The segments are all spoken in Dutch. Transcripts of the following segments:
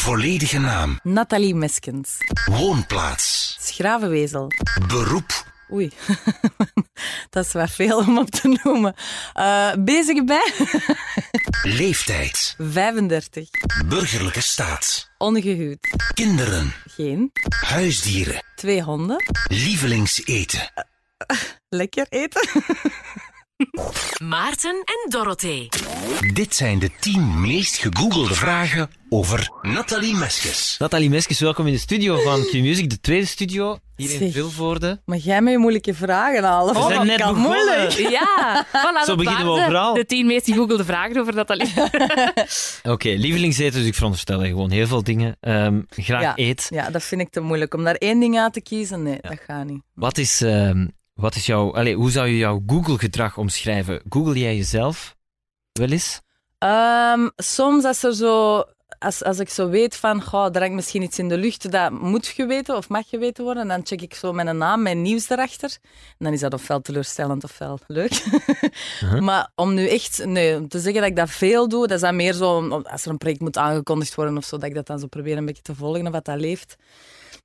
Volledige naam. Nathalie Meskens. Woonplaats. Schravenwezel. Beroep. Oei, dat is wel veel om op te noemen. Uh, bezig bij? Leeftijd. 35. Burgerlijke staat. Ongehuwd. Kinderen. Geen. Huisdieren. Twee honden. Lievelingseten. Lekker eten. Maarten en Dorothee. Dit zijn de 10 meest gegoogelde vragen over Nathalie Meskes. Nathalie Meskes, welkom in de studio van Q-Music, de tweede studio hier in. Vilvoorde. Maar jij met je moeilijke vragen halen. We zijn net kan begonnen. moeilijk. Ja, voilà, Zo beginnen we overal. De tien meest gegoogelde vragen over Nathalie. Oké, lievelingseten, dus ik veronderstel gewoon heel veel dingen. Ehm, graag Ja. eet. Ja, dat vind ik te moeilijk. Om daar één ding uit te kiezen, nee, dat gaat niet. Wat is, ehm, wat is jouw... Allez, hoe zou je jouw Google-gedrag omschrijven? Google jij jezelf wel eens? Ehm, soms als er zo... Als, als ik zo weet van, goh, er hangt misschien iets in de lucht, dat moet geweten of mag geweten worden, dan check ik zo mijn naam, mijn nieuws erachter. En dan is dat ofwel teleurstellend ofwel leuk. Maar om nu echt nee, om te zeggen dat ik dat veel doe, dat is dan meer zo, als er een project moet aangekondigd worden of zo, dat ik dat dan zo probeer een beetje te volgen of wat dat leeft.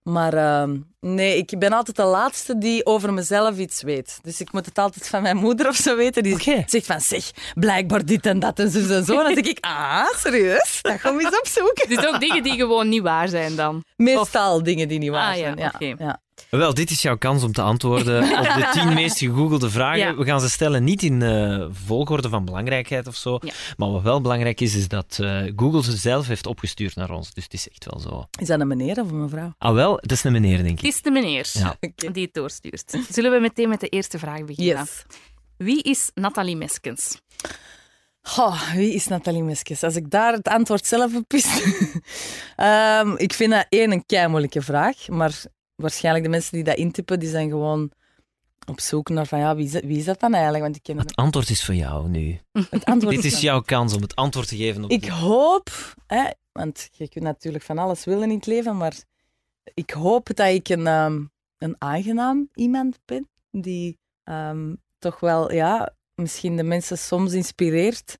Maar ehm, nee, ik ben altijd de laatste die over mezelf iets weet. Dus ik moet het altijd van mijn moeder of zo weten. Die Oké. zegt van, zeg, blijkbaar dit en dat en zo en zo. Dan denk ik, ah, serieus? Dat gaan we eens opzoeken. Dus ook dingen die gewoon niet waar zijn dan. Meestal dingen die niet waar Ah, ja, zijn. Ja, oké. ja. Wel, dit is jouw kans om te antwoorden op de tien meest gegoogelde vragen. Ja. We gaan ze stellen niet in eh, volgorde van belangrijkheid of zo. Ja. Maar wat wel belangrijk is, is dat eh, Google ze zelf heeft opgestuurd naar ons. Dus het is echt wel zo. Is dat een meneer of een mevrouw? Ah wel, het is een meneer, denk Het ik. is de meneer Ja. Die het doorstuurt. Zullen we meteen met de eerste vraag beginnen? Yes. Wie is Nathalie Meskens? Goh, wie is Nathalie Meskes? Als ik daar het antwoord zelf op wist. Ehm, ik vind dat één een kei moeilijke vraag. Maar waarschijnlijk de mensen die dat intypen, die zijn gewoon op zoek naar van ja, wie is, dat- wie is dat dan eigenlijk? Want ik ken Het antwoord is voor jou nu. het antwoord. Dit is jouw kans om het antwoord te geven op Ik hoop, hè, want je kunt natuurlijk van alles willen in het leven, maar ik hoop dat ik een, ehm, een aangenaam iemand ben. Die ehm, toch wel, ja, misschien de mensen soms inspireert,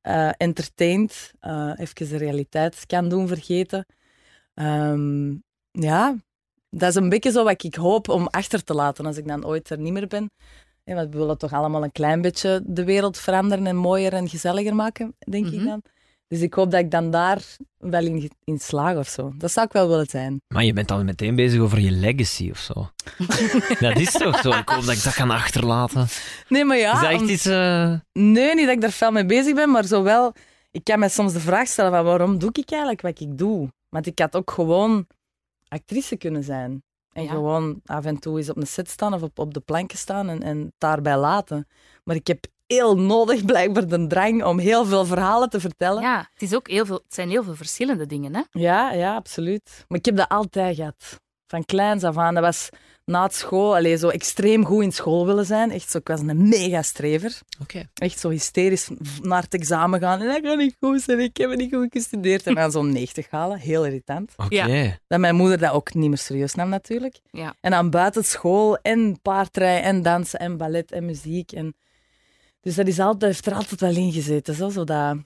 eh entertaint, eh, even de realiteit kan doen vergeten. Ehm, ja, dat is een beetje zo wat ik hoop om achter te laten als ik dan ooit er niet meer ben. Ja, want we willen toch allemaal een klein beetje de wereld veranderen en mooier en gezelliger maken, denk ik Mhm. dan. Dus ik hoop dat ik dan daar wel in, in slaag of zo. Dat zou ik wel willen zijn. Maar je bent dan meteen bezig over je legacy of zo. dat is toch zo? Ik hoop dat ik dat kan achterlaten. Nee, maar is ja, dat echt om- iets... eh, nee, niet dat ik daar fel mee bezig ben, maar zowel... Ik kan me soms de vraag stellen van waarom doe ik eigenlijk wat ik doe? Want ik had ook gewoon actrice kunnen zijn. En Ja. gewoon af en toe eens op een set staan of op, op de planken staan en, en daarbij laten. Maar ik heb heel nodig blijkbaar de drang om heel veel verhalen te vertellen. Ja, het, is ook heel veel, het zijn heel veel verschillende dingen. Hè? Ja, ja, absoluut. Maar ik heb dat altijd gehad. Van kleins af aan. Dat was na het school, allee, zo extreem goed in school willen zijn. Echt zo, ik was een mega strever. Oké. Echt zo hysterisch naar het examen gaan. En dat gaat niet goed zijn, ik heb niet goed gestudeerd. En dan zo'n 90 halen, heel irritant. Ja. Dat mijn moeder dat ook niet meer serieus nam natuurlijk. Ja. En dan buiten school en paardrijden en dansen en ballet en muziek. En... Dus dat is altijd, heeft er altijd wel in gezeten. Zo, zo dat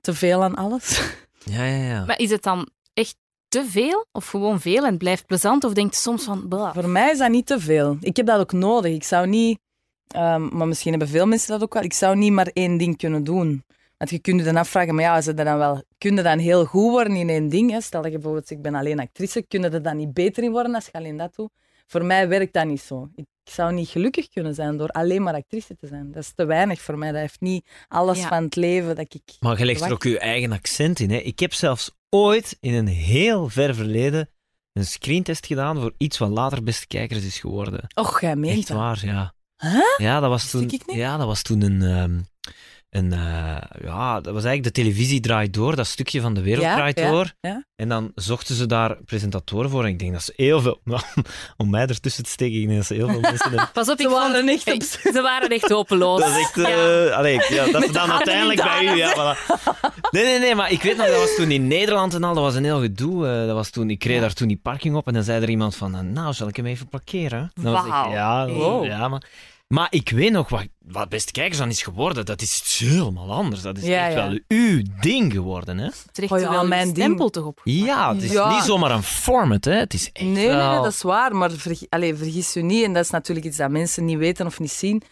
te veel aan alles. Ja, ja, ja. Maar is het dan echt te veel of gewoon veel en het blijft plezant? Of denkt je soms van, bah, Voor mij is dat niet te veel. Ik heb dat ook nodig. Ik zou niet, ehm, maar misschien hebben veel mensen dat ook wel, ik zou niet maar één ding kunnen doen. Want je kunt je dan afvragen, maar ja, dat dan wel, kun je dan heel goed worden in één ding? Hè? Stel dat je bijvoorbeeld, ik ben alleen actrice, kun je er dan niet beter in worden als je alleen dat doet? Voor mij werkt dat niet zo. Ik zou niet gelukkig kunnen zijn door alleen maar actrice te zijn. Dat is te weinig voor mij. Dat heeft niet alles Ja. van het leven dat ik... Maar je legt er ook je eigen accent in. Hè. Ik heb zelfs ooit in een heel ver verleden een screentest gedaan voor iets wat later beste kijkers is geworden. Och, jij meent Echt waar, ja. Huh? Ja, dat was toen, ik niet. ja, dat was toen een... ehm, een eh, ja, dat was eigenlijk de televisie draait door, dat stukje van de wereld Ja, draait ja, door. ja. En dan zochten ze daar presentatoren voor. En ik denk dat ze heel veel... om mij ertussen te steken, ik denk dat ze heel veel mensen... hebben- pas op, Ze ik vond- waren echt op- Ze waren echt hopeloos. Dat is echt... eh, allee, ja, dat is dan de uiteindelijk bij u. Ja, voilà. Nee, nee, nee, maar ik weet nog, dat was toen in Nederland en al, dat was een heel gedoe. eh, dat was toen, ik reed Ja. daar toen die parking op en dan zei er iemand van, nou, zal ik hem even parkeren? Dan was ik, Wauw. ja, Wow. ja, maar... Maar ik weet nog wat, wat Beste Kijkers dan is geworden. Dat is helemaal anders. Dat is Ja, echt ja. wel uw ding geworden, hè? Terecht Oh ja, wel mijn stempel toch op. Ja, het is Ja. niet zomaar een format, hè? Het is echt Nee, nee, wel... nee, dat is waar. Maar vergi allee, vergis u niet, en dat is natuurlijk iets dat mensen niet weten of niet zien.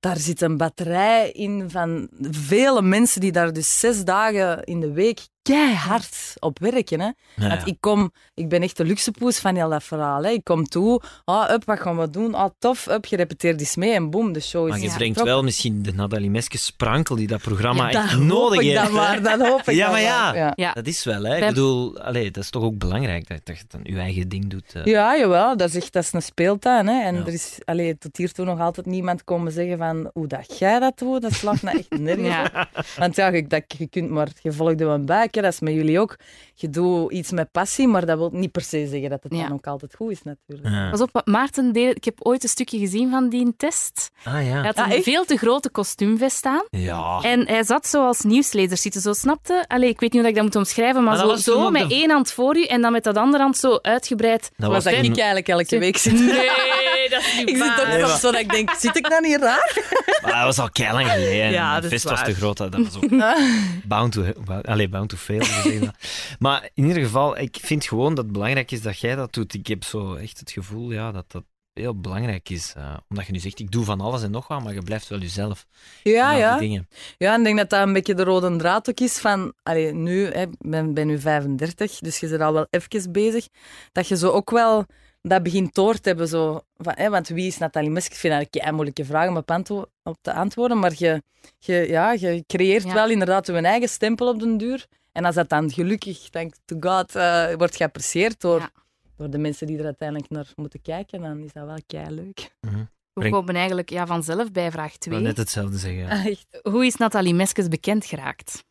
Daar zit een batterij in van vele mensen die daar dus zes dagen in de week keihard op werken. Hè. Ja, Want ik kom, ik ben echt de luxepoes van heel dat verhaal. Hè. Ik kom toe, ah, up, wat gaan we doen? Ah, tof, up, je repeteert eens mee en boom, de show is Maar je brengt wel misschien de Nathalie Meskes sprankel die dat programma Ja, echt dat hoop nodig ik heeft. dan maar, dat hoop ik Ja, maar ja. maar. ja. Ja. Dat is wel, hè? Ik bedoel, allee, dat is toch ook belangrijk dat, dat je dan je eigen ding doet. eh. Ja, jawel, dat is, echt, dat is een speeltuin. Hè. En Ja. er is allee, tot hiertoe nog altijd niemand komen zeggen van hoe dat jij dat doet, dat slaat nou echt nergens op. Want ja, je, dat, je kunt maar, je volgt de een buik, dat is met jullie ook. Je doet iets met passie, maar dat wil niet per se zeggen dat het Ja. dan ook altijd goed is natuurlijk. Ja. Pas op, Maarten deed. Ik heb ooit een stukje gezien van die test. Ah Hij ja. had Ah, een echt? veel te grote kostuumvest aan. Ja. En hij zat zoals nieuwslezer zitten, zo snapte. Allee, ik weet niet hoe ik dat moet omschrijven, maar, Maar dat zo, zo met de- één hand voor u en dan met dat andere hand zo uitgebreid. Dat Was was dat ik eigenlijk elke week zit. Nee, dat is niet Ik zit ook soms zo dat ik denk, zit ik dan niet raar? Maar dat was al keilang geleden. Ja, de dat is fest was te groot. Dat was ook bound to, bound, allee, bound to dat. Maar in ieder geval, ik vind gewoon dat het belangrijk is dat jij dat doet. Ik heb zo echt het gevoel ja, dat dat heel belangrijk is. eh, omdat je nu zegt, ik doe van alles en nog wat, maar je blijft wel jezelf. Ja, ja. Dingen. Ja, en ik denk dat dat een beetje de rode draad ook is van... Allee, nu, hè, ik ben, ben nu 35, dus je bent al wel even bezig. Dat je zo ook wel dat begint door te hebben. Zo, van, hè, want wie is Nathalie Mesk? Ik vind dat een moeilijke vraag om op, op te antwoorden. Maar je, je, ja, je creëert Ja. wel inderdaad je eigen stempel op den duur. En als dat dan gelukkig, thank to God, eh, wordt geapprecieerd door, Ja. door de mensen die er uiteindelijk naar moeten kijken, dan is dat wel kei leuk. We Breng- komen eigenlijk ja, vanzelf bij vraag Ik 2. wou net hetzelfde zeggen. Echt. Hoe is Nathalie Meskes bekend geraakt?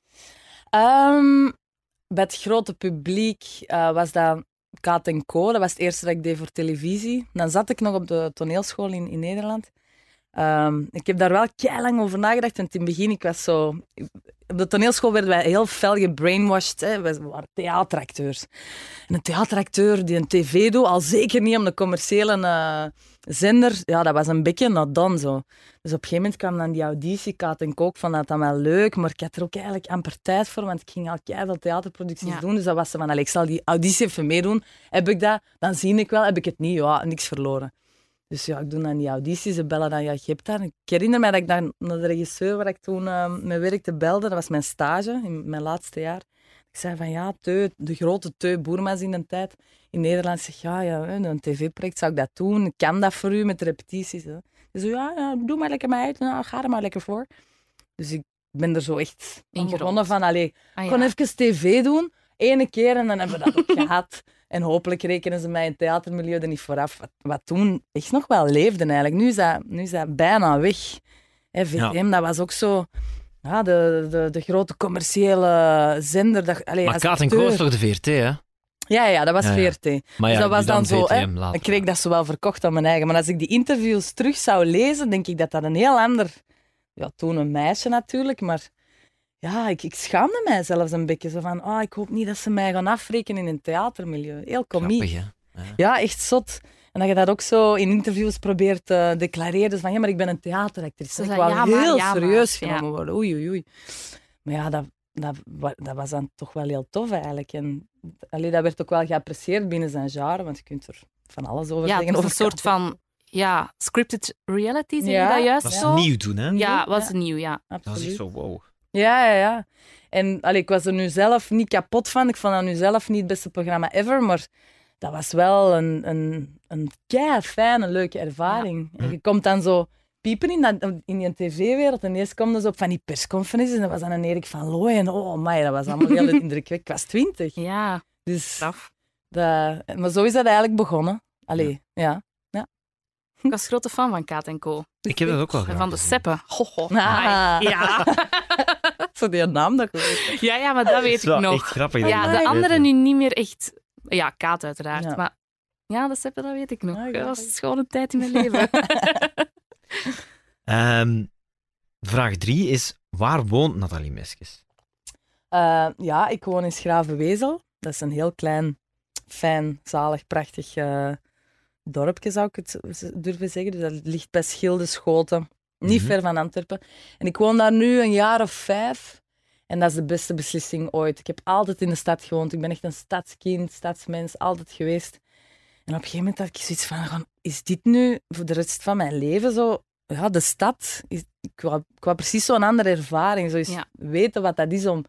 Ehm, bij het grote publiek eh, was dat Kaat en Co. Dat was het eerste dat ik deed voor televisie. Dan zat ik nog op de toneelschool in, in Nederland. Ehm, ik heb daar wel lang over nagedacht. Want in het begin, ik was zo... Op de toneelschool werden wij heel fel gebrainwashed. Hè. We waren theateracteurs. En een theateracteur die een tv doet, al zeker niet om de commerciële eh, zender, ja, dat was een beetje not done zo. Dus op een gegeven moment kwam dan die auditie, Kaat en Kook vond dat dan wel leuk, maar ik had er ook eigenlijk amper tijd voor, want ik ging al veel theaterproducties Ja. doen. Dus dat was ze van, ik zal die auditie even meedoen. Heb ik dat? Dan zie ik wel. Heb ik het niet? Ja, niks verloren. Dus ja, ik doe dan die audities. Ze bellen dan, ja, je hebt dat. Ik herinner me dat ik dan naar de regisseur waar ik toen uh, mee werkte belde. Dat was mijn stage in mijn laatste jaar. Ik zei van, ja, Teu, de grote Teu Boermans in de tijd in Nederland. Zeg, ja, ja een tv-project, zou ik dat doen? Ik kan dat voor u met de repetities. Hè. Dus ja, ja, doe maar lekker mee uit. Nou, ga er maar lekker voor. Dus ik ben er zo echt Ingerold. begonnen van, allee, Ah, gewoon ja. even tv doen. Ene keer en dan hebben we dat ook gehad. En hopelijk rekenen ze mij in het theatermilieu er niet vooraf. Wat, wat toen echt nog wel leefde eigenlijk. Nu is dat, nu is dat bijna weg. Hè, VTM, dat was ook zo... Ja, de, de, de grote commerciële zender. Dat, allee, Maar Kaat en is toch de VRT, hè? Ja, ja, dat was Ja, ja. VRT. Maar Dus ja, dat was nu dan zo, hè. Later. Ik kreeg dat zo wel verkocht aan mijn eigen. Maar als ik die interviews terug zou lezen, denk ik dat dat een heel ander... Ja, toen een meisje natuurlijk, maar... Ja, ik, ik schaamde mij zelfs een beetje. Zo van, ah, ik hoop niet dat ze mij gaan afrekenen in het theatermilieu. Heel komiek. Hè? Ja, echt zot. En dat je dat ook zo in interviews probeert te declareren. Dus van, ja, maar ik ben een theateractrice. Ze Ik wou ja, maar, heel ja, serieus Ja. genomen worden. Oei, oei, oei. Maar ja, dat, dat, dat was dan toch wel heel tof eigenlijk. En allee, dat werd ook wel geapprecieerd binnen zijn genre, want je kunt er van alles over Ja, zeggen. was een over soort van ja, scripted reality, zeg Ja. je dat juist Dat is zo? nieuw toen, hè? Ja, was Ja. nieuw, ja. Dat was Absoluut. echt zo, wow. Ja, ja, ja. En allee, ik was er nu zelf niet kapot van. Ik vond dat nu zelf niet het beste programma ever. Maar dat was wel een, een, een kei fijne, leuke ervaring. En je komt dan zo piepen in, dat, in die tv-wereld. En eerst kwam ze op van die persconferenties. En dat was dan een Erik van Looy. En oh my, dat was allemaal heel indrukwekkend. Ik was twintig. Ja, Dus dat, maar zo is dat eigenlijk begonnen. Allee, ja. Ik was grote fan van Kaat en Co. Ik heb dat ook wel En graag van de seppen. Ho, ho. Ah. Ja. Zo die naam dat ik weet. ja, ja, maar dat weet is ik nog. echt grappig. Ja, de dat andere weet. nu niet meer echt. Ja, Kaat uiteraard. Ja. Maar ja, de seppen, dat weet ik nog. Ah. Dat was gewoon een tijd in mijn leven. Ehm, vraag drie is, waar woont Nathalie Meskes? Eh, ja, ik woon in Schravenwezel. Dat is een heel klein, fijn, zalig, prachtig eh, dorpje, zou ik het durven zeggen. Dus dat ligt bij Schildeschoten, niet Mhm. ver van Antwerpen. En ik woon daar nu een jaar of vijf. En dat is de beste beslissing ooit. Ik heb altijd in de stad gewoond. Ik ben echt een stadskind, stadsmens, altijd geweest. En op een gegeven moment had ik zoiets van, gewoon, is dit nu voor de rest van mijn leven zo? Ja, de stad. Is, ik, wou, ik wou precies zo'n andere ervaring. Zo eens Ja. weten wat dat is om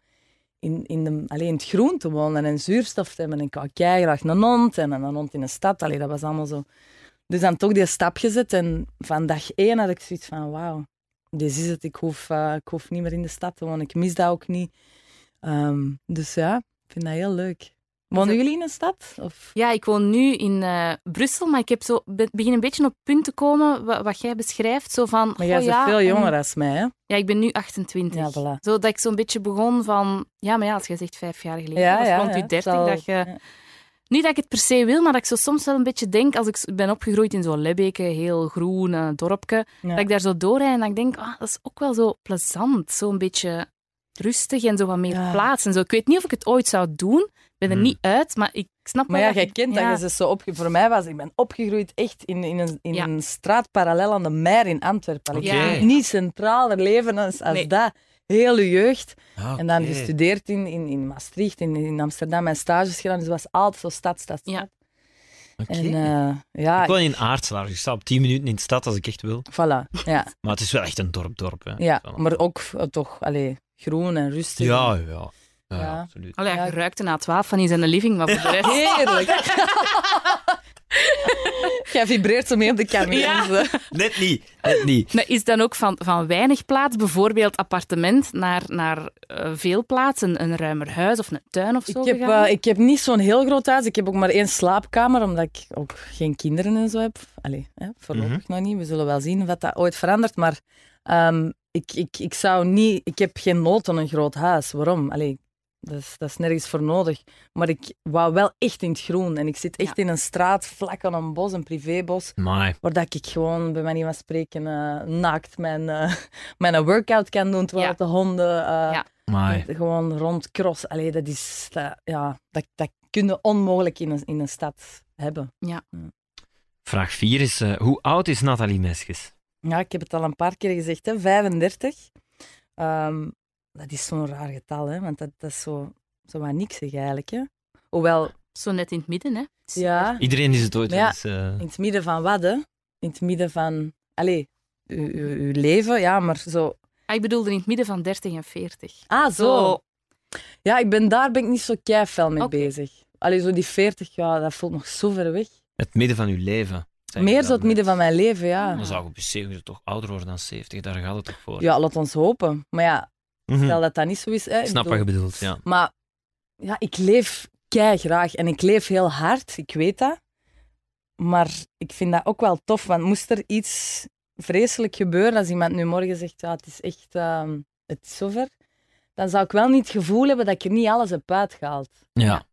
in, in, de, alleen in het groen te wonen en zuurstof te hebben. En ik wou een hond en een hond in een stad. Allee, dat was allemaal zo. Dus dan toch die stap gezet. En van dag één had ik zoiets van, wauw, dit is het. Ik hoef, eh, ik hoef niet meer in de stad te wonen. Ik mis dat ook niet. Ehm, dus ja, ik vind dat heel leuk. Wonen jullie in een stad? Of? Ja, ik woon nu in eh, Brussel, maar ik heb zo be- begin een beetje op het punt te komen wat, wat jij beschrijft. Zo van, Maar jij bent ja, veel jonger dan mij, hè? Ja, ik ben nu 28. Ja, voilà. Zo dat ik zo'n beetje begon van... Ja, maar ja, als jij zegt vijf jaar geleden, Ja, was ja, rond je 30, zal- dat je... Niet dat ik het per se wil, maar dat ik zo soms wel een beetje denk, als ik ben opgegroeid in zo'n Lebbeke, heel groen eh, dorpje, dat ik daar zo doorrijd en dat ik denk, ah, dat is ook wel zo plezant. Zo een beetje rustig en zo wat meer plaats en zo. Ik weet niet of ik het ooit zou doen. Ik ben er Hmm. niet uit, maar ik snap Maar wel ja, dat jij kent dat. Je bent zo opge... Voor mij was ik ben opgegroeid echt in, in, een, in Ja. een straat parallel aan de Meer in Antwerpen. Heb niet centraler leven als, als Nee. dat. Hele jeugd. Ah, En dan gestudeerd in, in, in Maastricht, in, in Amsterdam, mijn stages gedaan. Dus het was altijd zo stad, stad, stad. Ja. En eh, ja, Ik woon in Aartselaar. Ik sta op 10 minuten in de stad als ik echt wil. voilà. Ja, Maar het is wel echt een dorp-dorp. Hè. ja. Maar ook eh, toch allee, groen en rustig. Ja, ja. Ja, Ja. absoluut. Allee, Ja. ruikte na twaalf van in zijn living, maar voor de rest... Heerlijk. Jij vibreert zo mee op de kamer. Ja. Onze. Net niet. Net niet. Maar is dan ook van, van weinig plaats, bijvoorbeeld appartement, naar, naar eh, veel plaats, een, een ruimer huis of een tuin of zo Ik heb, eh, ik heb niet zo'n heel groot huis. Ik heb ook maar één slaapkamer, omdat ik ook geen kinderen en zo heb. Allee, hè, voorlopig nog niet. We zullen wel zien wat dat ooit verandert. Maar ehm, ik, ik, ik zou niet... Ik heb geen nood aan een groot huis. Waarom? Allee, dat is, dat is nergens voor nodig. Maar ik wou wel echt in het groen. En ik zit echt in een straat, vlak aan een bos, een privébos, Maar waar dat ik gewoon, bij manier van spreken, eh, naakt mijn, eh, mijn workout kan doen, terwijl Ja. de honden... eh, Ja. gewoon rond cross. Allee, dat is... Dat, ja, dat, dat kun je onmogelijk in een, in een stad hebben. vraag 4 is: eh, hoe oud is Nathalie Meskes? Ja, ik heb het al een paar keer gezegd, hè. 35. Ehm, dat is zo'n raar getal, hè. Want dat, dat is zo, zo wat niks eigenlijk, hè. Hoewel, Zo net in het midden, hè? ja, Iedereen is het ooit Maar ja, eens. eh, in het midden van wat, hè. In het midden van... Allee, uw, uw, uw leven, ja, maar zo... Ah, ik bedoelde in het midden van 30 en 40. Ah, zo. Zo. Ja, ik ben, daar ben ik niet zo keifel mee bezig. Allee, zo die 40, ja, dat voelt nog zo ver weg. het midden van uw leven. je Meer zo het midden van mijn leven, ja. Dan zou je beseffen toch ouder worden dan 70. Daar gaat het toch voor. Ja, laat ons hopen. Maar ja, Mhm. stel dat dat niet zo is. Hè, Ik snap wat je bedoelt, ja. Maar ja, ik leef kei graag en ik leef heel hard, ik weet dat. Maar ik vind dat ook wel tof, want moest er iets vreselijk gebeuren, als iemand nu morgen zegt, ja, het is echt, ehm, het is zover, dan zou ik wel niet het gevoel hebben dat ik er niet alles heb uitgehaald. Ja.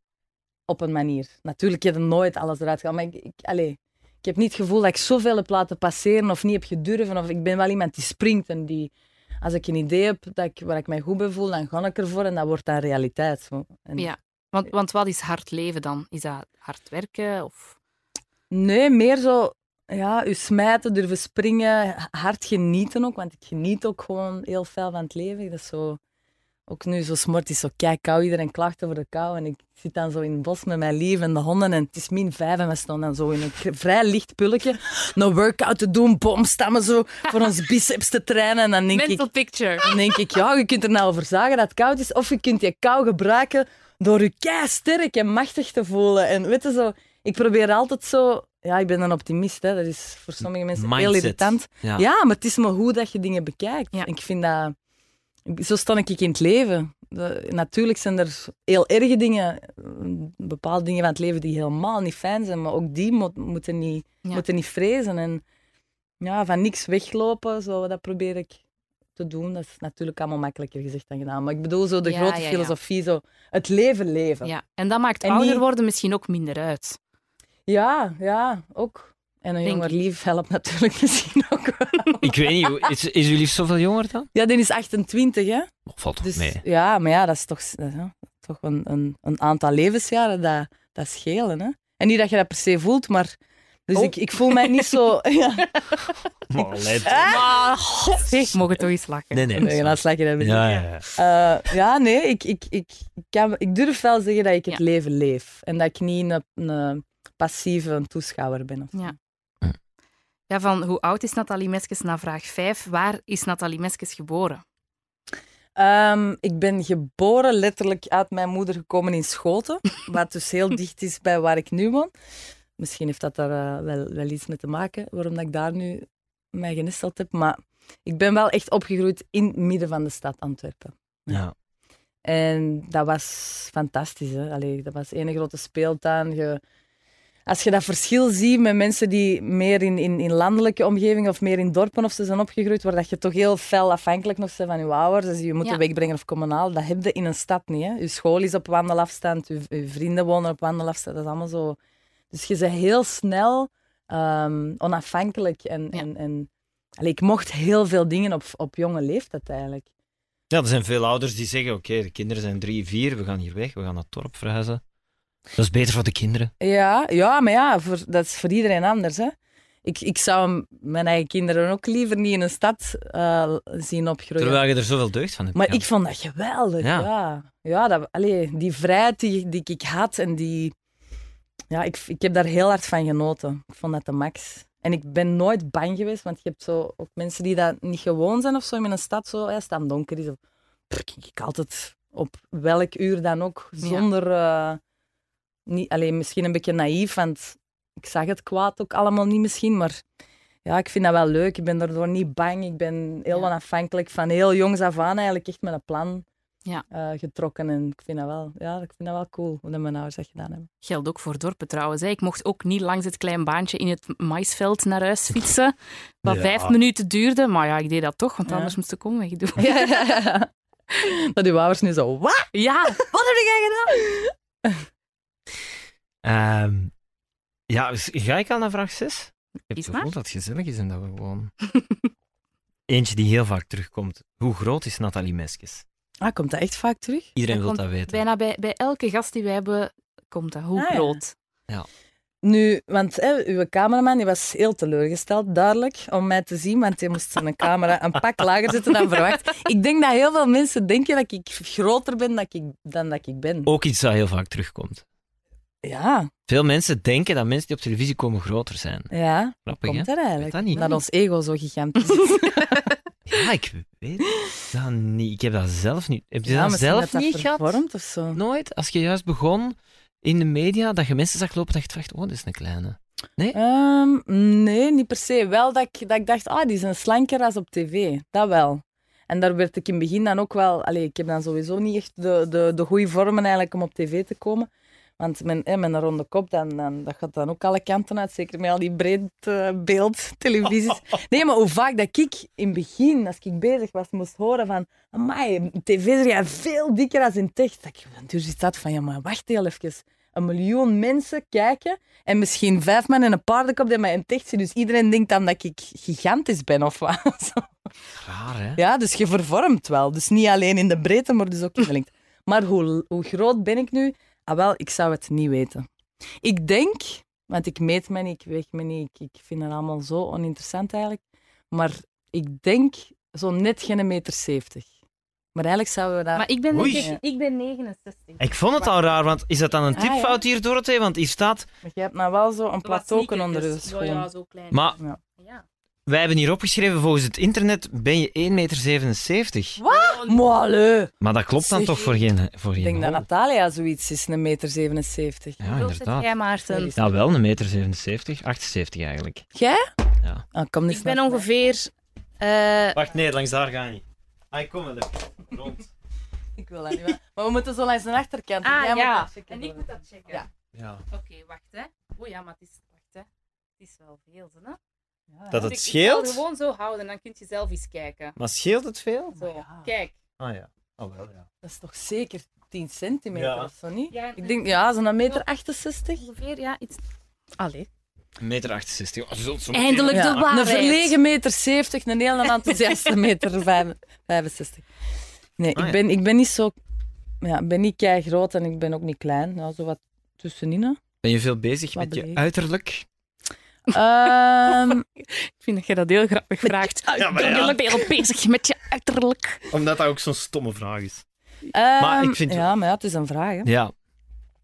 Op een manier. Natuurlijk heb je nooit alles eruit gehaald, maar ik, ik, allee, ik heb niet het gevoel dat ik zoveel heb laten passeren of niet heb gedurven. Of ik ben wel iemand die springt en die, als ik een idee heb dat ik, waar ik mij goed bij voel, dan ga ik ervoor en dat wordt dan realiteit. Zo. En Ja. Want, want wat is hard leven dan? Is dat hard werken? Of... Nee, meer zo, ja, u smijten, durven springen, hard genieten ook, want ik geniet ook gewoon heel veel van het leven. Dat is zo, ook nu zo smort is zo kei kou, iedereen klacht over de kou en ik zit dan zo in het bos met mijn lief en de honden en het is min vijf en we staan dan zo in een vrij licht pulletje, een workout te doen, boomstammen zo, voor ons biceps te trainen en dan denk ik... Mental picture. Dan denk ik, ja, je kunt er nou over zagen dat het koud is, of je kunt je kou gebruiken door je kei sterk en machtig te voelen. En weet je zo, ik probeer altijd zo, ja, ik ben een optimist, hè. dat is voor sommige mensen heel irritant. Ja. Ja, maar het is maar hoe dat je dingen bekijkt. Ja. Ik vind dat, zo sta ik in het leven. De- natuurlijk zijn er heel erge dingen, bepaalde dingen van het leven die helemaal niet fijn zijn, maar ook die mo- moeten, niet, Ja. moeten niet vrezen. En ja, van niks weglopen, zo, dat probeer ik te doen. Dat is natuurlijk allemaal makkelijker gezegd dan gedaan. Maar ik bedoel zo de Ja, grote ja, filosofie, zo het leven leven. Ja. En dat maakt En ouder worden misschien ook minder uit. ja, ja, ook. En een jonger lief helpt natuurlijk misschien ook wel. Ik weet niet, hoe- is, is uw lief zoveel jonger dan? Ja, die is 28, hè. Oh, valt toch Dus, mee? Ja, maar ja, dat is toch, dat is, ja, toch een, een, een aantal levensjaren dat, dat schelen. Hè? En niet dat je dat per se voelt, maar Dus Oh. ik, ik voel mij niet zo... ja. Maar, let. Maar, zeg, mogen toch eens lachen. Nee, nee. Nee, laat slakken hebben. Ja, ja, ja. Eh, ja, nee, ik, ik, ik, ik, kan, ik durf wel zeggen dat ik het Ja. leven leef. En dat ik niet een, een passieve toeschouwer ben. Of... Ja. Ja, van hoe oud is Nathalie Meskes na vraag 5? Waar is Nathalie Meskes geboren? Ehm, ik ben geboren letterlijk uit mijn moeder gekomen in Schoten, wat dus heel dicht is bij waar ik nu woon. Misschien heeft dat daar eh, wel, wel iets mee te maken, waarom dat ik daar nu mij genesteld heb. Maar ik ben wel echt opgegroeid in het midden van de stad Antwerpen. Ja. En dat was fantastisch. Hè? Allee, dat was één grote speeltuin. Je, als je dat verschil ziet met mensen die meer in, in, in landelijke omgevingen of meer in dorpen of ze zijn opgegroeid, waar dat je toch heel fel afhankelijk nog bent van je ouders. Dus je moet Ja. wegbrengen of kommunaal. Dat heb je in een stad niet. Hè? Je school is op wandelafstand, je, je vrienden wonen op wandelafstand. Dat is allemaal zo. Dus je bent heel snel ehm, onafhankelijk. En, Ja. en, en, allee, ik mocht heel veel dingen op, op jonge leeftijd eigenlijk. Ja, er zijn veel ouders die zeggen: Oké, de kinderen zijn drie, vier, we gaan hier weg, we gaan naar het dorp verhuizen. Dat is beter voor de kinderen. Ja, ja maar ja, voor, dat is voor iedereen anders. Hè. Ik, ik zou mijn eigen kinderen ook liever niet in een stad eh, zien opgroeien. Terwijl je er zoveel deugd van hebt. Maar ik vond dat geweldig. Ja. Ja, ja. dat, allee, die vrijheid die, die ik had en die. Ja, ik, ik heb daar heel hard van genoten. Ik vond dat de max. En ik ben nooit bang geweest, want je hebt zo ook mensen die dat niet gewoon zijn of zo in een stad, zo, ja, als het aan donker is. Of, kijk ik altijd op welk uur dan ook, Ja. zonder. Niet, alleen misschien een beetje naïef, want ik zag het kwaad ook allemaal niet misschien, maar ja, ik vind dat wel leuk. Ik ben daardoor niet bang. Ik ben heel Ja. onafhankelijk van heel jongs af aan eigenlijk echt met een plan Ja. eh, getrokken. En ik vind dat wel, ja, ik vind dat wel cool hoe dat mijn ouders dat gedaan hebben. Geldt ook voor dorpen trouwens. Hè. Ik mocht ook niet langs het klein baantje in het maisveld naar huis fietsen. Wat Ja. vijf minuten duurde. Maar ja, ik deed dat toch, want Ja. anders moest ik omweg doen. Ja, ja, ja. Dat uw ouders nu zo, wat? Ja, Wat heb jij gedaan? Ehm, ja, dus ga ik al naar vraag 6? Ik heb het gevoel dat het gezellig is en dat we gewoon... Eentje die heel vaak terugkomt. Hoe groot is Nathalie Meskes? Ah, komt dat echt vaak terug? Iedereen Dat wil dat weten. bijna bij, bij elke gast die wij hebben, komt dat. Hoe Ah, ja. groot? Nu, want hè, uw cameraman die was heel teleurgesteld, duidelijk, om mij te zien, want hij moest zijn camera een pak lager zetten dan verwacht. Ik denk dat heel veel mensen denken dat ik groter ben dan ik, dan dat ik ben. Ook iets dat heel vaak terugkomt. Ja, Veel mensen denken dat mensen die op televisie komen groter zijn. ja. Grappig, hè? Komt er eigenlijk? dat niet. Dat ons ego zo gigantisch is. Ja, ik weet dat niet. Ik heb dat zelf niet. Heb je Ja, dat zelf dat niet dat gehad? of zo. Nooit? Als je juist begon in de media, dat je mensen zag lopen, dat je dacht, oh, dat is een kleine. Ehm, nee, niet per se. Wel dat ik, dat ik dacht, ah, die zijn slanker als op tv. Dat wel. En daar werd ik in het begin dan ook wel... Allee, ik heb dan sowieso niet echt de, de, de goede vormen eigenlijk om op tv te komen. Want mijn, met een ronde kop, dan, dan, dat gaat dan ook alle kanten uit. Zeker met al die breed eh, televisies. Nee, maar hoe vaak dat ik in het begin, als ik bezig was, moest horen van... Amai, tv is jij veel dikker als in tekst. Dat ik dus iets had van, ja, maar wacht heel even. Een miljoen mensen kijken en misschien vijf man en een paardenkop die mij in tekst zien. Dus iedereen denkt dan dat ik gigantisch ben of wat. Raar, hè? Ja, dus je vervormt wel. Dus niet alleen in de breedte, maar dus ook in de lengte. Maar hoe, hoe groot ben ik nu? Ah, wel, ik zou het niet weten. Ik denk, want ik meet me niet, ik weeg me niet, ik, ik vind het allemaal zo oninteressant eigenlijk. Maar ik denk zo net geen meter zeventig. Maar eigenlijk zouden we dat... Maar ik ben, Oei. ik, ik ben 69. Ik vond het al raar, want is dat dan een Ah, ja. tipfout hier, Dorothee? Want hier staat... Maar je hebt nou wel zo een plateauken onder je schoen. Ja, zo klein. Maar Ja. Wij hebben hier opgeschreven, volgens het internet ben je 1,77 meter. Wat? Maar allee. Maar dat klopt dan Zeg, toch voor geen voor Ik geen denk dat hol? Natalia zoiets is, een meter 77. Ja, inderdaad. jij, Maarten? Ja, wel een meter 77, 78 eigenlijk. Jij? Ja. Ah, kom Ik ben ongeveer... eh, Wacht, nee, langs daar ga je niet. Ah, ik kom wel even. Rond. Ik wil dat niet wel. Maar we moeten zo langs de achterkant. Ah, Jij moet ja. dat checken En ik moet dat checken. Ja. Ja. Oké, wacht hè. Oh ja, maar het is... Wacht hè. Het is wel veel, hè. Ja, Dat het Ik scheelt? gewoon zo houden, dan kun je zelf eens kijken. Maar scheelt het veel? Zo, ja. kijk. Ah ja. Oh wel, ja. Dat is toch zeker 10 centimeter Ja. of zo, niet? Ja, Ik denk, ja, zo'n meter 68. Ongeveer, ja. Iets... Allee. Een meter 68. Oh, je zult zo Eindelijk de waarheid. Een verlegen meter 70, een heel enthousiaste meter vijf- 65. Nee, Ah, ja. ik, ben, ik ben niet zo... Ja, ik ben niet kei groot en ik ben ook niet klein. Ja, zo wat tussenin. hè. Ben je veel bezig Wat met je uiterlijk? Ehm, Ik vind dat je dat heel grappig vraagt. Ja, Ik ja. ben heel bezig met je uiterlijk. Omdat dat ook zo'n stomme vraag is. ehm, Maar ik vind- Ja, maar ja, het is een vraag. Hè. Ja.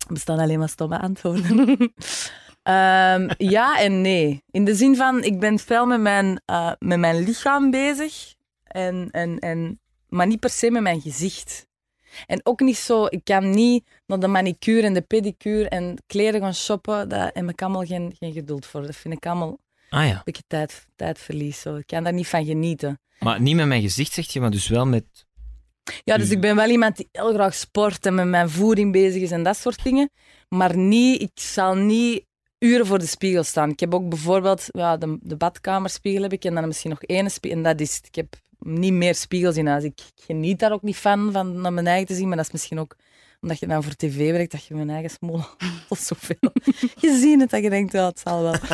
Er bestaan alleen maar stomme antwoorden. Ehm, ja en nee. In de zin van, ik ben veel met mijn, eh, met mijn lichaam bezig. En, en, en, maar niet per se met mijn gezicht. En ook niet zo, ik kan niet naar de manicure en de pedicure en kleren gaan shoppen. Daar heb ik allemaal geen, geen geduld voor. Dat vind ik allemaal Ah ja. een beetje tijd, tijdverlies. Zo. Ik kan daar niet van genieten. Maar niet met mijn gezicht, zegt je, maar dus wel met... Ja, dus ik ben wel iemand die heel graag sport en met mijn voeding bezig is en dat soort dingen. Maar niet, ik zal niet uren voor de spiegel staan. Ik heb ook bijvoorbeeld ja, de, de badkamerspiegel heb ik en dan misschien nog één spiegel. En dat is het. Ik heb niet meer spiegels in huis. Ik geniet daar ook niet van, van naar mijn eigen te zien. Maar dat is misschien ook omdat je dan voor tv werkt, dat je mijn eigen smoel al zoveel gezien hebt dat je denkt, ja, het zal wel.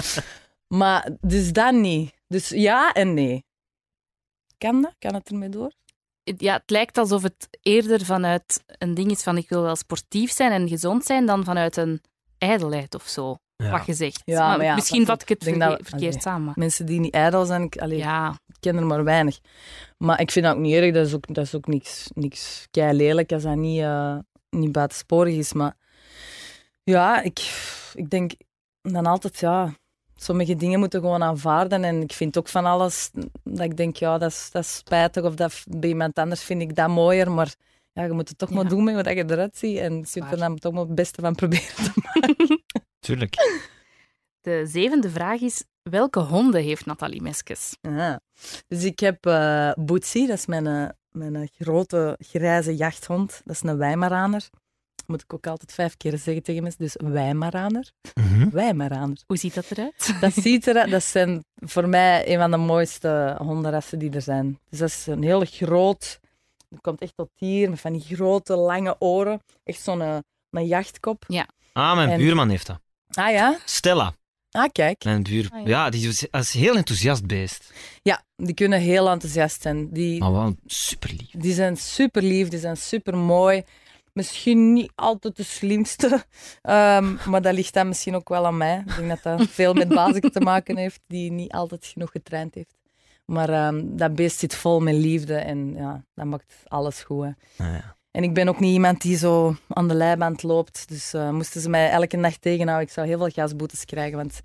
Maar dus dat niet. Dus ja en nee. Kan dat? Kan het ermee door? Ja, het lijkt alsof het eerder vanuit een ding is van ik wil wel sportief zijn en gezond zijn dan vanuit een ijdelheid of zo. Ja. Wat je zegt. Ja, maar ja, misschien dat- vat ik het dat- verkeerd allee. samen. Mensen die niet ijdel zijn, ik, allee, Ja, ik ken er maar weinig. Maar ik vind dat ook niet erg. Dat is ook, dat is ook niks, niks kei lelijk als dat niet, eh, niet buitensporig is. Maar ja, ik, ik denk dan altijd, ja, sommige dingen moeten gewoon aanvaarden. En ik vind ook van alles dat ik denk, ja, dat is, dat is spijtig. Of dat, bij iemand anders vind ik dat mooier. Maar ja, je moet het toch Ja. maar doen met wat je eruit ziet. En je moet er dan toch maar het beste van proberen te maken. Tuurlijk. de zevende vraag is: welke honden heeft Nathalie Meskes? Ja. Dus ik heb eh Bootsy, dat is mijn, eh, mijn eh, grote grijze jachthond. Dat is een Weimaraner. Moet ik ook altijd vijf keer zeggen tegen mensen. Dus Weimaraner. Mhm. Weimaraner. Hoe ziet dat eruit? Dat ziet er, dat zijn voor mij een van de mooiste hondenrassen die er zijn. Dus dat is een heel groot, dat komt echt tot hier, met van die grote lange oren. Echt zo'n een jachtkop. Ah, mijn En- buurman heeft dat. Ah ja? Stella, Ah kijk. mijn buur. Ah, ja. ja, die is, dat is een heel enthousiast beest. Ja, die kunnen heel enthousiast zijn. Die, Maar wel super lief. Die zijn super lief, die zijn super mooi. Misschien niet altijd de slimste, ehm, maar dat ligt dan misschien ook wel aan mij. Ik denk dat dat veel met Bazik te maken heeft, die niet altijd genoeg getraind heeft. Maar ehm, dat beest zit vol met liefde en ja, dat maakt alles goed. hè. Ah, ja. En ik ben ook niet iemand die zo aan de leiband loopt. Dus eh, moesten ze mij elke dag tegenhouden, ik zou heel veel gasboetes krijgen. Want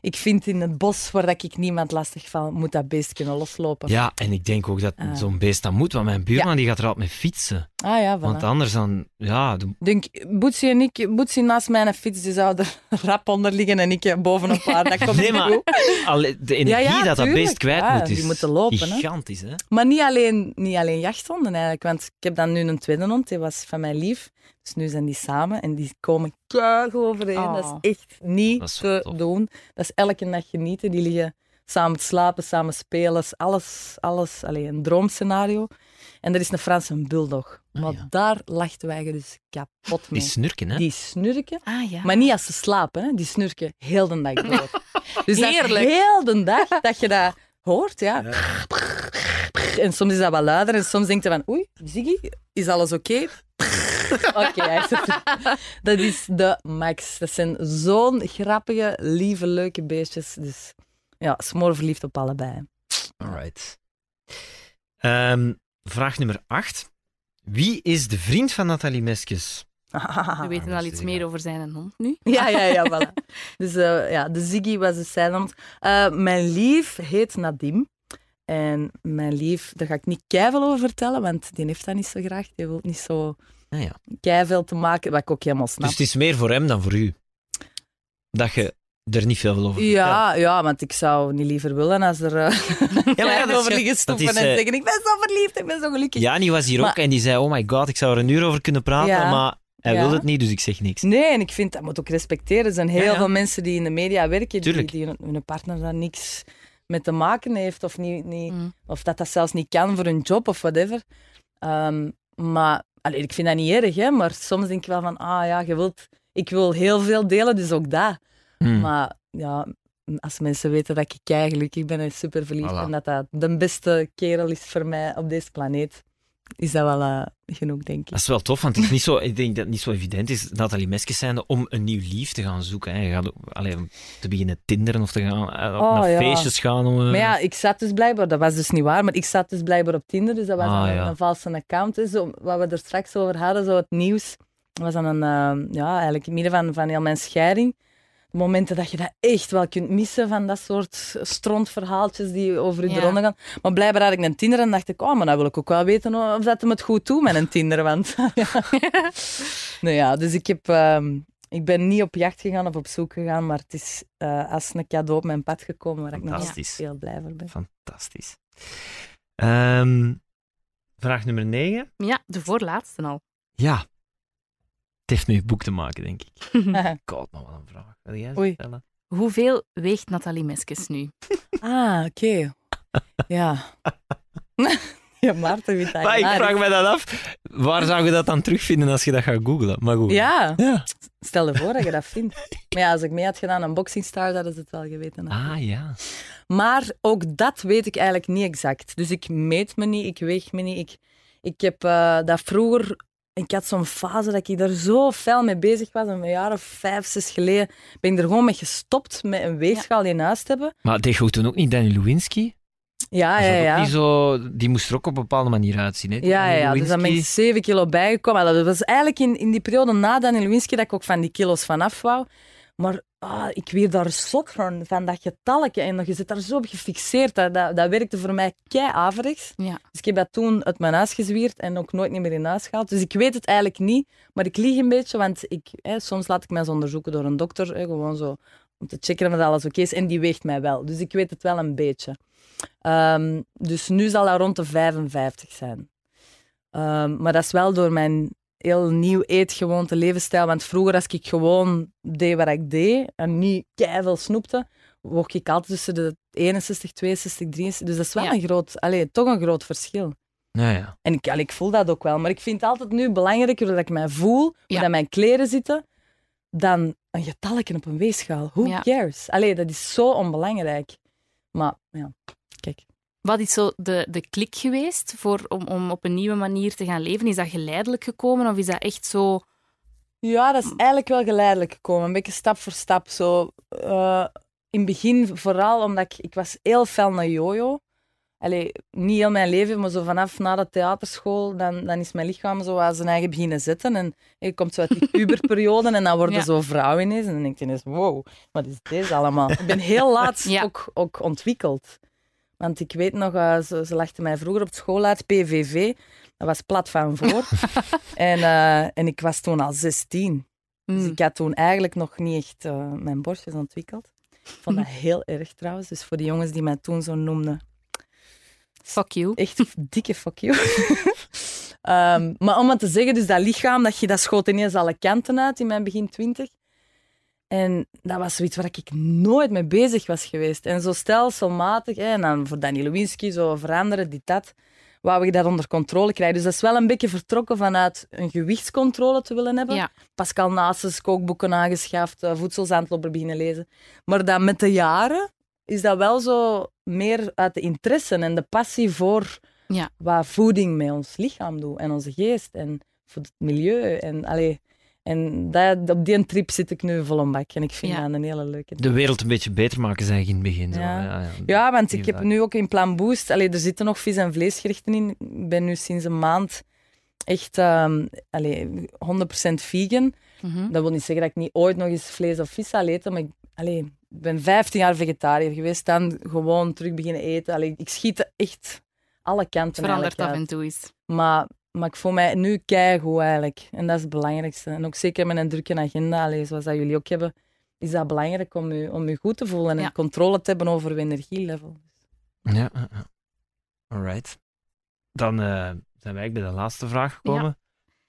ik vind in het bos waar dat ik niemand lastig val, moet dat beest kunnen loslopen. ja, en ik denk ook dat Ah. zo'n beest dat moet, want mijn buurman die gaat er altijd mee fietsen. Ah ja, voilà. Want anders dan, ja, de- denk, Boetsie en ik, Boetsie naast mijn fiets, die zou er rap onder liggen en ik bovenop haar. Dat komt Nee, niet maar- goed. alle- de energie Ja, ja, dat dat beest kwijt Ja, moet is die moeten lopen, hè. gigantisch. Hè? Maar niet alleen, niet alleen jachthonden eigenlijk, want ik heb dan nu een tweede hond, die was van mijn lief. Dus nu zijn die samen en die komen keihard overeen. Oh. Dat is echt niet is te tof. doen. Dat is elke nacht genieten. Die liggen samen te slapen, samen spelen. Alles, alles. Alleen een droomscenario. En er is een Franse bulldog. Ah, maar ja. daar lachten wij dus kapot mee. Die snurken, hè? Die snurken. Ah ja. Maar niet als ze slapen, hè. die snurken heel de dag door. Dus dat is Heerlijk. heel de dag dat je dat hoort, ja. En soms is dat wel luider en soms denk je van, oei, Ziggy, is alles oké? Oké, hij is het. dat is de max. Dat zijn zo'n grappige, lieve, leuke beestjes. Dus ja, smoor verliefd op allebei. Alright. Ehm, vraag nummer 8. Wie is de vriend van Nathalie Meskes? We weten dat al iets meer over zijn hond nu. Ja, ja, ja, voilà. Dus eh, ja, de Ziggy was de zijhand. Eh mijn lief heet Nadim. En mijn lief, daar ga ik niet keiveel over vertellen, want die heeft dat niet zo graag. Die wil niet zo Ah, ja. keiveel te maken, wat ik ook helemaal snap. Dus het is meer voor hem dan voor u. Dat je er niet veel over vertelt. ja, ja, want ik zou niet liever willen als er uh, Ja, maar ja, dat is- over liggen is, en eh, zeggen ik ben zo verliefd, ik ben zo gelukkig. Jani was hier ook en die zei: Oh my god, ik zou er een uur over kunnen praten, Ja. maar hij Ja. wilde het niet, dus ik zeg niks. Nee, en ik vind dat moet ook respecteren. Er zijn heel Ja, ja. veel mensen die in de media werken, die, Tuurlijk. die hun, hun partner daar niks mee te maken heeft, of, niet, niet, Mm. of dat dat zelfs niet kan voor hun job of whatever. Ehm, maar allee, ik vind dat niet erg, hè, maar soms denk ik wel van, ah ja, je wilt, ik wil heel veel delen, dus ook dat. Hmm. Maar ja, als mensen weten dat ik kei gelukkig ben en super verliefd Voilà. en dat dat de beste kerel is voor mij op deze planeet, is dat wel eh, genoeg, denk ik. Dat is wel tof, want het is niet zo, ik denk dat het niet zo evident is, Nathalie Meskes zijnde, om een nieuw lief te gaan zoeken. Hè. Je gaat ook- allee, om te beginnen tinderen of te gaan eh, Oh, naar ja. feestjes gaan. Om, eh, Maar ja, ik zat dus blijkbaar, dat was dus niet waar, maar ik zat dus blijkbaar op Tinder, dus dat was Ah, een, ja. een valse account. Zo, wat we er straks over hadden, zo het nieuws, dat was dan een, ja, eigenlijk in het midden van, van heel mijn scheiding. Momenten dat je dat echt wel kunt missen van dat soort strontverhaaltjes die over je Ja. de ronde gaan. Maar blijkbaar had ik een Tinder en dacht ik, oh, maar dan wil ik ook wel weten of dat hem het goed doet met een Tinder. Want, ja. nou ja, dus ik heb... ehm, ik ben niet op jacht gegaan of op zoek gegaan, maar het is eh, als een cadeau op mijn pad gekomen waar ik nog heel blij voor ben. Fantastisch. Ehm, vraag nummer 9. Ja, de voorlaatste al. Ja. Het heeft met je boek te maken, denk ik. God, nog wel een vraag. Wil jij Oei. stellen? Hoeveel weegt Nathalie Meskes nu? Ah, oké. Ja. ja, Maarten weet dat. Maar ik vraag me dat af. Waar zou je dat dan terugvinden als je dat gaat googlen? Maar goed. Ja, Ja. stel je voor dat je dat vindt. Maar ja, als ik mee had gedaan aan Boxing Stars, hadden ze het wel geweten. Ah, ja. Maar ook dat weet ik eigenlijk niet exact. Dus ik meet me niet, ik weeg me niet. Ik, ik heb eh, dat vroeger... Ik had zo'n fase dat ik daar zo fel mee bezig was. Een jaar of vijf, zes geleden ben ik er gewoon mee gestopt met een weegschaal in huis te hebben. Maar deed je toen ook niet Danny Lewinsky? Ja, ja, ja. niet zo, die moest er ook op een bepaalde manier uitzien. Hè? die Ja, ja, dus dan ben ik Lewinsky. 7 kilo bijgekomen. Dat was eigenlijk in, in die periode na Daniel Lewinsky dat ik ook van die kilo's vanaf wou. Maar ah, ik werd daar zot van, van dat getalletje. En je zit daar zo op gefixeerd. Dat, dat, dat werkte voor mij kei averechts. Ja. Dus ik heb dat toen uit mijn huis gezwierd en ook nooit meer in huis gehaald. Dus ik weet het eigenlijk niet. Maar ik lieg een beetje, want ik, hè, soms laat ik mij eens onderzoeken door een dokter. Hè, gewoon zo om te checken of dat alles oké is. En die weegt mij wel. Dus ik weet het wel een beetje. Ehm, dus nu zal dat rond de 55 zijn. Ehm, maar dat is wel door mijn heel nieuw eetgewoonte levensstijl. Want vroeger, als ik gewoon deed wat ik deed en niet keiveel snoepte, woog ik altijd tussen de 61, 62, 63. Dus dat is wel Ja. een groot, allee, toch een groot verschil. Ja, ja. En ik, allee, ik voel dat ook wel. Maar ik vind het altijd nu belangrijker dat ik mij voel, hoe Ja. dat mijn kleren zitten, dan een getalletje op een weegschaal. Who Ja. cares? Allee, dat is zo onbelangrijk. Maar ja, kijk. Wat is zo de, de klik geweest voor, om, om op een nieuwe manier te gaan leven? Is dat geleidelijk gekomen of is dat echt zo... Ja, dat is eigenlijk wel geleidelijk gekomen. Een beetje stap voor stap. Zo, eh, in het begin vooral omdat ik, ik was heel fel naar jojo. Allee, niet heel mijn leven, maar zo vanaf na de theaterschool, dan, dan is mijn lichaam zo aan zijn eigen beginnen zitten. En je komt zo uit die puberperiode en dan word je Ja. zo vrouw ineens. En dan denk je ineens, wow, wat is deze allemaal? Ik ben heel laat Ja. ook, ook ontwikkeld. Want ik weet nog, eh, ze, ze lachten mij vroeger op school uit, PVV. Dat was plat van voor. en, eh, en ik was toen al 16. Dus Hmm. ik had toen eigenlijk nog niet echt eh, mijn borstjes ontwikkeld. Ik vond dat heel erg trouwens. Dus voor die jongens die mij toen zo noemden, Fuck you. echt dikke fuck you. Ehm, maar om het te zeggen, dus dat lichaam, dat, je, dat schoot ineens alle kanten uit in mijn begin twintig. En dat was zoiets waar ik nooit mee bezig was geweest. En zo stelselmatig, hè, en dan voor Danny Lewinsky, zo veranderen, dit, dat, wou ik dat onder controle krijgen. Dus dat is wel een beetje vertrokken vanuit een gewichtscontrole te willen hebben. Ja. Pascal Nasus kookboeken aangeschaft, uh, voedselzandloper beginnen lezen. Maar dan met de jaren is dat wel zo meer uit de interesse en de passie voor Ja. wat voeding met ons lichaam doet en onze geest en voor het milieu. En, allee, en dat, op die trip zit ik nu vol een bak en ik vind Ja. dat een hele leuke De wereld een beetje beter maken, zei je in het begin. Zo. Ja. Ja, want ik heb nu ook in Plan Boost... Allee, er zitten nog vis- en vleesgerechten in. Ik ben nu sinds een maand echt ehm allee, 100% vegan. Mhm. Dat wil niet zeggen dat ik niet ooit nog eens vlees of vis zal eten, maar ik, allee, ik ben 15 jaar vegetariër geweest, dan gewoon terug beginnen eten. Allee, ik schiet echt alle Het kanten verandert af en toe eens. Maar, maar ik voel mij nu keigoed eigenlijk. En dat is het belangrijkste. En ook zeker met een drukke agenda, allee, zoals dat jullie ook hebben, is dat belangrijk om je, om je goed te voelen en Ja. controle te hebben over je energielevel. Ja, ja, ja. Alright. Dan eh, zijn wij bij de laatste vraag gekomen.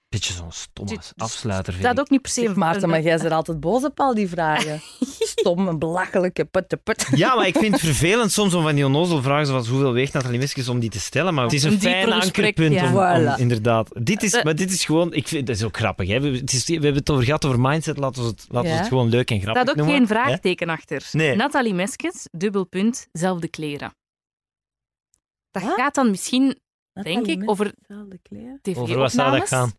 Beetje zo'n stomme afsluiter, vind Dat ik. ook niet per se... Maarten, maar jij bent altijd boos op al die vragen. Stom en belachelijke put, put. Ja, maar ik vind het vervelend soms om van die onnozel vragen zoals hoeveel weegt Nathalie Meskes om die te stellen. Maar het is een Een fijn ankerpunt ja. om, om- Voilà. inderdaad. Dit is, Eh. maar dit is gewoon, ik vind, dat is ook grappig. Hè? We, het is, we hebben het over gehad over mindset. Laten we het, laten we Ja. het gewoon leuk en Er grappig staat ook noemen. geen vraagteken achter. Nee. Nathalie Meskes, dubbel punt, zelfde kleren. Dat Wat? gaat dan misschien denk ik, over kleren. Over wat zou dat tv-opnames. gaan?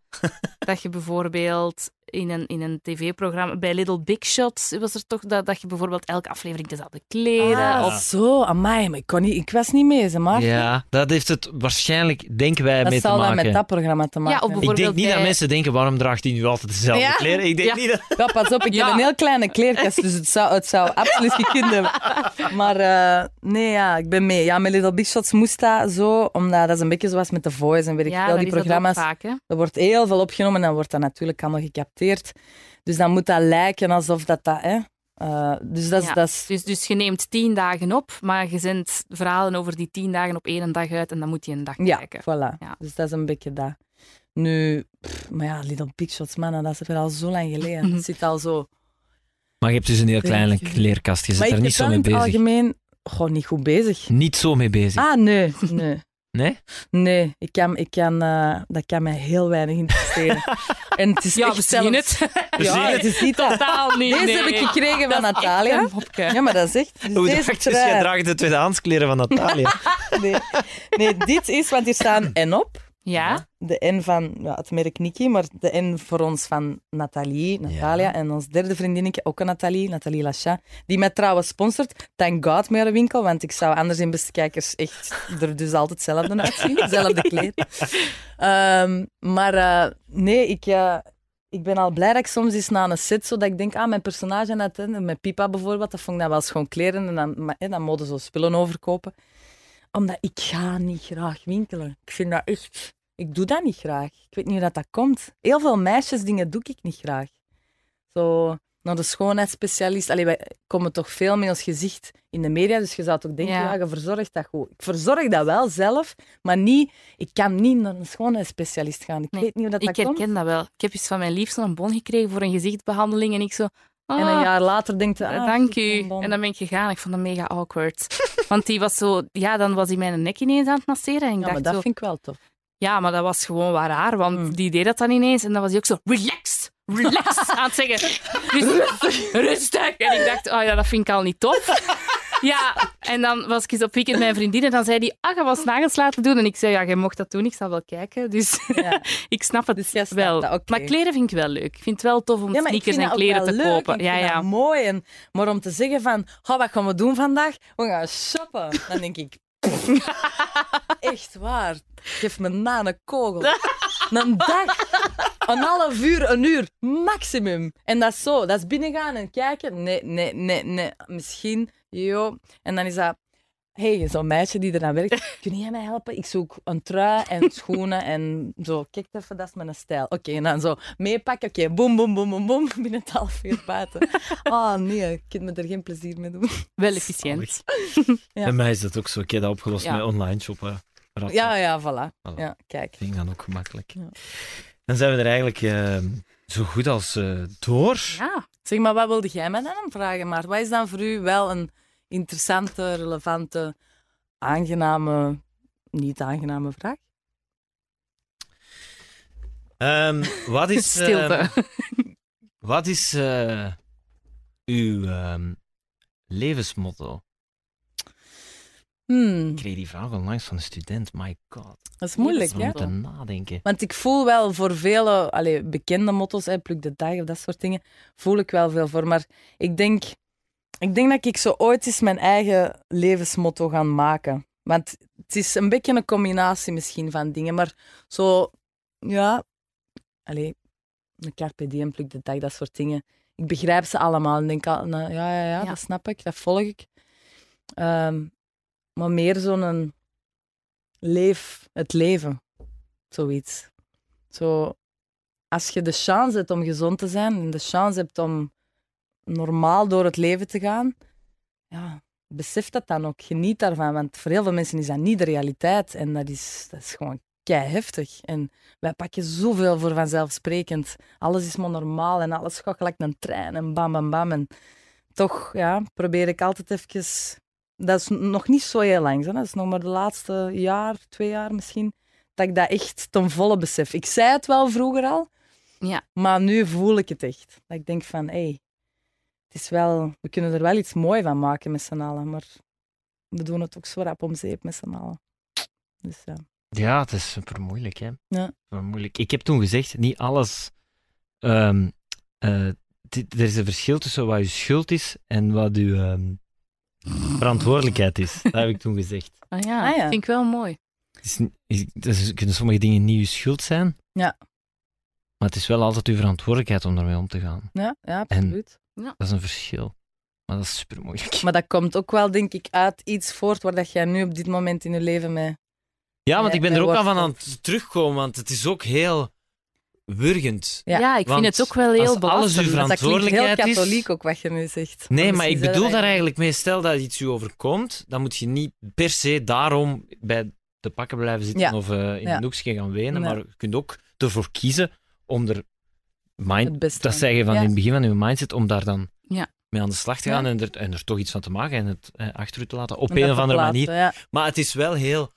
Dat je bijvoorbeeld in een, in een tv-programma, bij Little Big Shots was er toch dat, dat je bijvoorbeeld elke aflevering dezelfde kleren. Ah, of, zo, amai, maar ik, kon niet, ik was niet mee, ze maar. Ja, dat heeft het waarschijnlijk, denken wij, dat mee te zal dan maken. met dat programma te maken Ja, hebben. ik denk niet dat mensen denken, waarom draagt hij nu altijd dezelfde Ja? kleren? Ik denk Ja. niet dat... Ja, pas op, ik Ja. heb een heel kleine kleerkast, dus het zou, het zou absoluut gekund hebben. Maar eh, nee, ja, ik ben mee. Ja, met Little Big Shots moest dat zo, omdat dat is een beetje zoals met The Voice en weet ik ja, veel, dat die dat programma's. vaak. Er wordt heel veel opgenomen en dan wordt dat natuurlijk allemaal gecapteerd. Dus dan moet dat lijken alsof dat dat... Hè, eh, dus dat is... Ja. Dat is Dus, dus je neemt tien dagen op, maar je zendt verhalen over die tien dagen op één dag uit en dan moet je een dag ja, kijken. voilà. Ja. Dus dat is een beetje dat. Nu, pff, maar ja, Little Big Shots, man, dat is weer al zo lang geleden. Het zit al zo... Maar je hebt dus een heel kleine Weet je. zit maar er niet zo mee in het bezig. algemeen gewoon niet goed bezig. Niet zo mee bezig. Ah, nee, nee. Nee? Nee, ik kan, ik kan, eh, dat kan mij heel weinig interesseren. en het is Ja, echt we zien het. We zien Ja, het. het is niet dat. Totaal niet. Deze nee. heb ik gekregen van Natalia. Ja, maar dat is echt. Dus Hoe deze dacht je? Jij draagt de tweedehandskleren van Natalia. Nee. nee, dit is, want hier staan N op. Ja, De N van ja, het merk Niki, maar de N voor ons van Nathalie, Natalia. Ja. En ons derde vriendinnetje, ook een Nathalie, Nathalie Lachat. Die mij trouwens sponsort. Thank God met haar winkel, want ik zou anders in beste kijkers echt er dus altijd hetzelfde uitzien. Hetzelfde kleed. Ehm, maar eh, nee, ik, eh, ik ben al blij dat ik soms eens na een set, zodat ik denk, ah, mijn personage net, hè, met Pipa bijvoorbeeld, dat vond ik dan wel schoon kleren en dan, maar, hè, dan mogen zo spullen overkopen. Omdat ik ga niet graag winkelen. Ik vind dat echt... Ik doe dat niet graag. Ik weet niet hoe dat, dat komt. Heel veel meisjesdingen doe ik niet graag. Zo naar de schoonheidsspecialist. Allee, wij komen toch veel met ons gezicht in de media, dus je zou toch denken, ja. Ja. je verzorgt dat goed. Ik verzorg dat wel zelf, maar niet... Ik kan niet naar een schoonheidsspecialist gaan. Ik Nee, weet niet hoe dat, ik dat komt. herken dat wel. Ik heb eens van mijn liefste een bon gekregen voor een gezichtsbehandeling en ik zo... En een ah, jaar later denkt je, eh, ah, dank u. En dan ben ik gegaan. Ik vond dat mega awkward. Want die was zo... Ja, dan was hij mijn nek ineens aan het masseren. En ik Ja, maar dat zo... vind ik wel tof. Ja, maar dat was gewoon wel raar, want Hmm. die deed dat dan ineens. En dan was hij ook zo... Relax! Relax! aan het zeggen. Rustig! Rustig! En ik dacht, oh ja, dat vind ik al niet tof. Ja, en dan was ik eens op weekend met mijn vriendin en dan zei hij, ah, je was nagels laten doen. En ik zei, ja, jij mocht dat doen, ik zal wel kijken. Dus Ja. ik snap het Dus snapt wel. dat. Maar kleren vind ik wel leuk. Ik vind het wel tof om Ja, sneakers en kleren te leuk. kopen. Ik Ja, vind ja. mooi. En, maar om te zeggen van, oh, wat gaan we doen vandaag? We gaan shoppen. Dan denk ik, echt waar. Geef me na een kogel. Een dag. Een half uur, een uur, maximum. En dat is zo. Dat is binnengaan en kijken. Nee, nee, nee, nee. Misschien, jo. En dan is dat... hey, zo'n meisje die eraan werkt, kun jij mij helpen? Ik zoek een trui en schoenen en zo. Kijk even, dat is mijn stijl. Oké, en dan zo meepakken. Oké, boem, boem, boem, boem, boem. Binnen het half uur buiten. Oh nee, ik kan me er geen plezier mee doen. Wel efficiënt. Ja. Bij mij is dat ook zo. Ik heb dat opgelost Ja. met online shoppen. Ja, ja, voilà. Voilà. Ja, kijk. Ik dan ook gemakkelijk. Ja. Dan zijn we er eigenlijk eh, zo goed als eh, door. Ja. Zeg maar, wat wilde jij mij dan vragen? Maar wat is dan voor u wel een interessante, relevante, aangename, niet aangename vraag? Ehm, wat is, Stilte. ehm, wat is eh, uw ehm, levensmotto? Hmm, Ik kreeg die vraag onlangs van een student. My god. dat is moeilijk, hè? moet er nadenken. Want ik voel wel voor vele allee, bekende motto's, hè, pluk de dag of dat soort dingen, voel ik wel veel voor. Maar ik denk, ik denk dat ik zo ooit eens mijn eigen levensmotto ga maken. Want het is een beetje een combinatie misschien van dingen. Maar zo, ja, allee, een carpe diem, pluk de dag, dat soort dingen. Ik begrijp ze allemaal en denk, al, nou, ja, ja, ja, Ja. dat snap ik, dat volg ik. Ehm, maar meer zo'n leef het leven, zoiets. Zo, als je de chance hebt om gezond te zijn en de chance hebt om normaal door het leven te gaan, ja, besef dat dan ook. Geniet daarvan, want voor heel veel mensen is dat niet de realiteit en dat is, dat is gewoon kei heftig. En wij pakken zoveel voor vanzelfsprekend. Alles is maar normaal en alles gaat gelijk een trein en bam, bam, bam. En toch ja, probeer ik altijd even... Dat is nog niet zo heel lang, hè. dat is nog maar de laatste jaar, twee jaar misschien, dat ik dat echt ten volle besef. Ik zei het wel vroeger al, Ja. maar nu voel ik het echt. Dat ik denk van, hé, hey, is wel, we kunnen er wel iets mooi van maken met z'n allen, maar we doen het ook zo rap om zeep met z'n allen. Dus ja. Ja, het is super moeilijk, hè. Ja. Super moeilijk. Ik heb toen gezegd, niet alles... ehm, eh, er is een verschil tussen wat je schuld is en wat je ehm, verantwoordelijkheid is. Dat heb ik toen gezegd. Ah ja, Ah ja. vind ik wel mooi. Het is, niet- is- dus kunnen sommige dingen niet je schuld zijn, Ja. maar het is wel altijd je verantwoordelijkheid om daarmee om te gaan. Ja, ja absoluut. Dat is een verschil. Maar dat is super moeilijk. Maar dat komt ook wel, denk ik, uit iets voort waar dat jij nu op dit moment in je leven mee... Ja, want ik ben er ook aan van aan het terugkomen, want het is ook heel wurgend. Ja, Ja, ik vind het ook wel heel als alles uw. Want dat klinkt heel verantwoordelijkheid is- katholiek ook, wat je nu zegt. Nee, maar Misschien ik bedoel daar eigenlijk mee. Stel dat iets u overkomt, dan moet je niet per se daarom bij de pakken blijven zitten Ja. of eh, in Ja. een hoekje gaan wenen. Nee. Maar je kunt ook ervoor kiezen om er mind, Het beste dat zeggen van ja. in het begin van je mindset, om daar dan Ja. mee aan de slag te Ja. gaan en, er, en er toch iets van te maken en het eh, achter u te laten op een of andere plaatsen, manier. Ja, Maar het is wel heel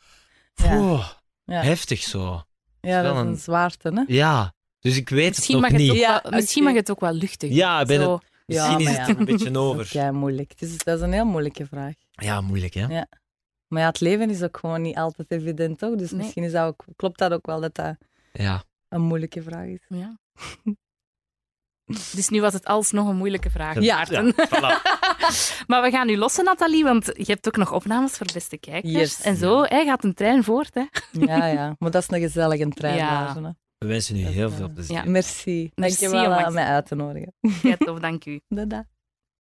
Ja. Ja. heftig zo. ja dat wel is een- een zwaarte, hè? Ja, dus ik weet Misschien, het mag nog het, niet. ook Ja, wel, misschien mag het ook wel luchtig. Ja, ik ben Zo. het, misschien Ja, is het ja. er een beetje Dat over. is kei moeilijk. Het is, dat is een heel moeilijke vraag. Ja, moeilijk hè? Ja. Maar ja, het leven is ook gewoon niet altijd evident, toch? Dus Nee. misschien is dat ook, klopt dat ook wel dat dat Ja. een moeilijke vraag is. Ja. Dus nu was het alsnog een moeilijke vraag, Ja. Voilà. Maar we gaan nu lossen, Nathalie, want je hebt ook nog opnames voor beste kijkers. Yes. En zo hè, gaat een trein voort. Hè. Ja, ja. Maar dat is een gezellige trein. Ja. hè. We wensen u heel eh, veel plezier. Ja. Merci. Merci, Dankjewel Max. aan mij uit te nodigen. Kijk, tof, dank u. Dada.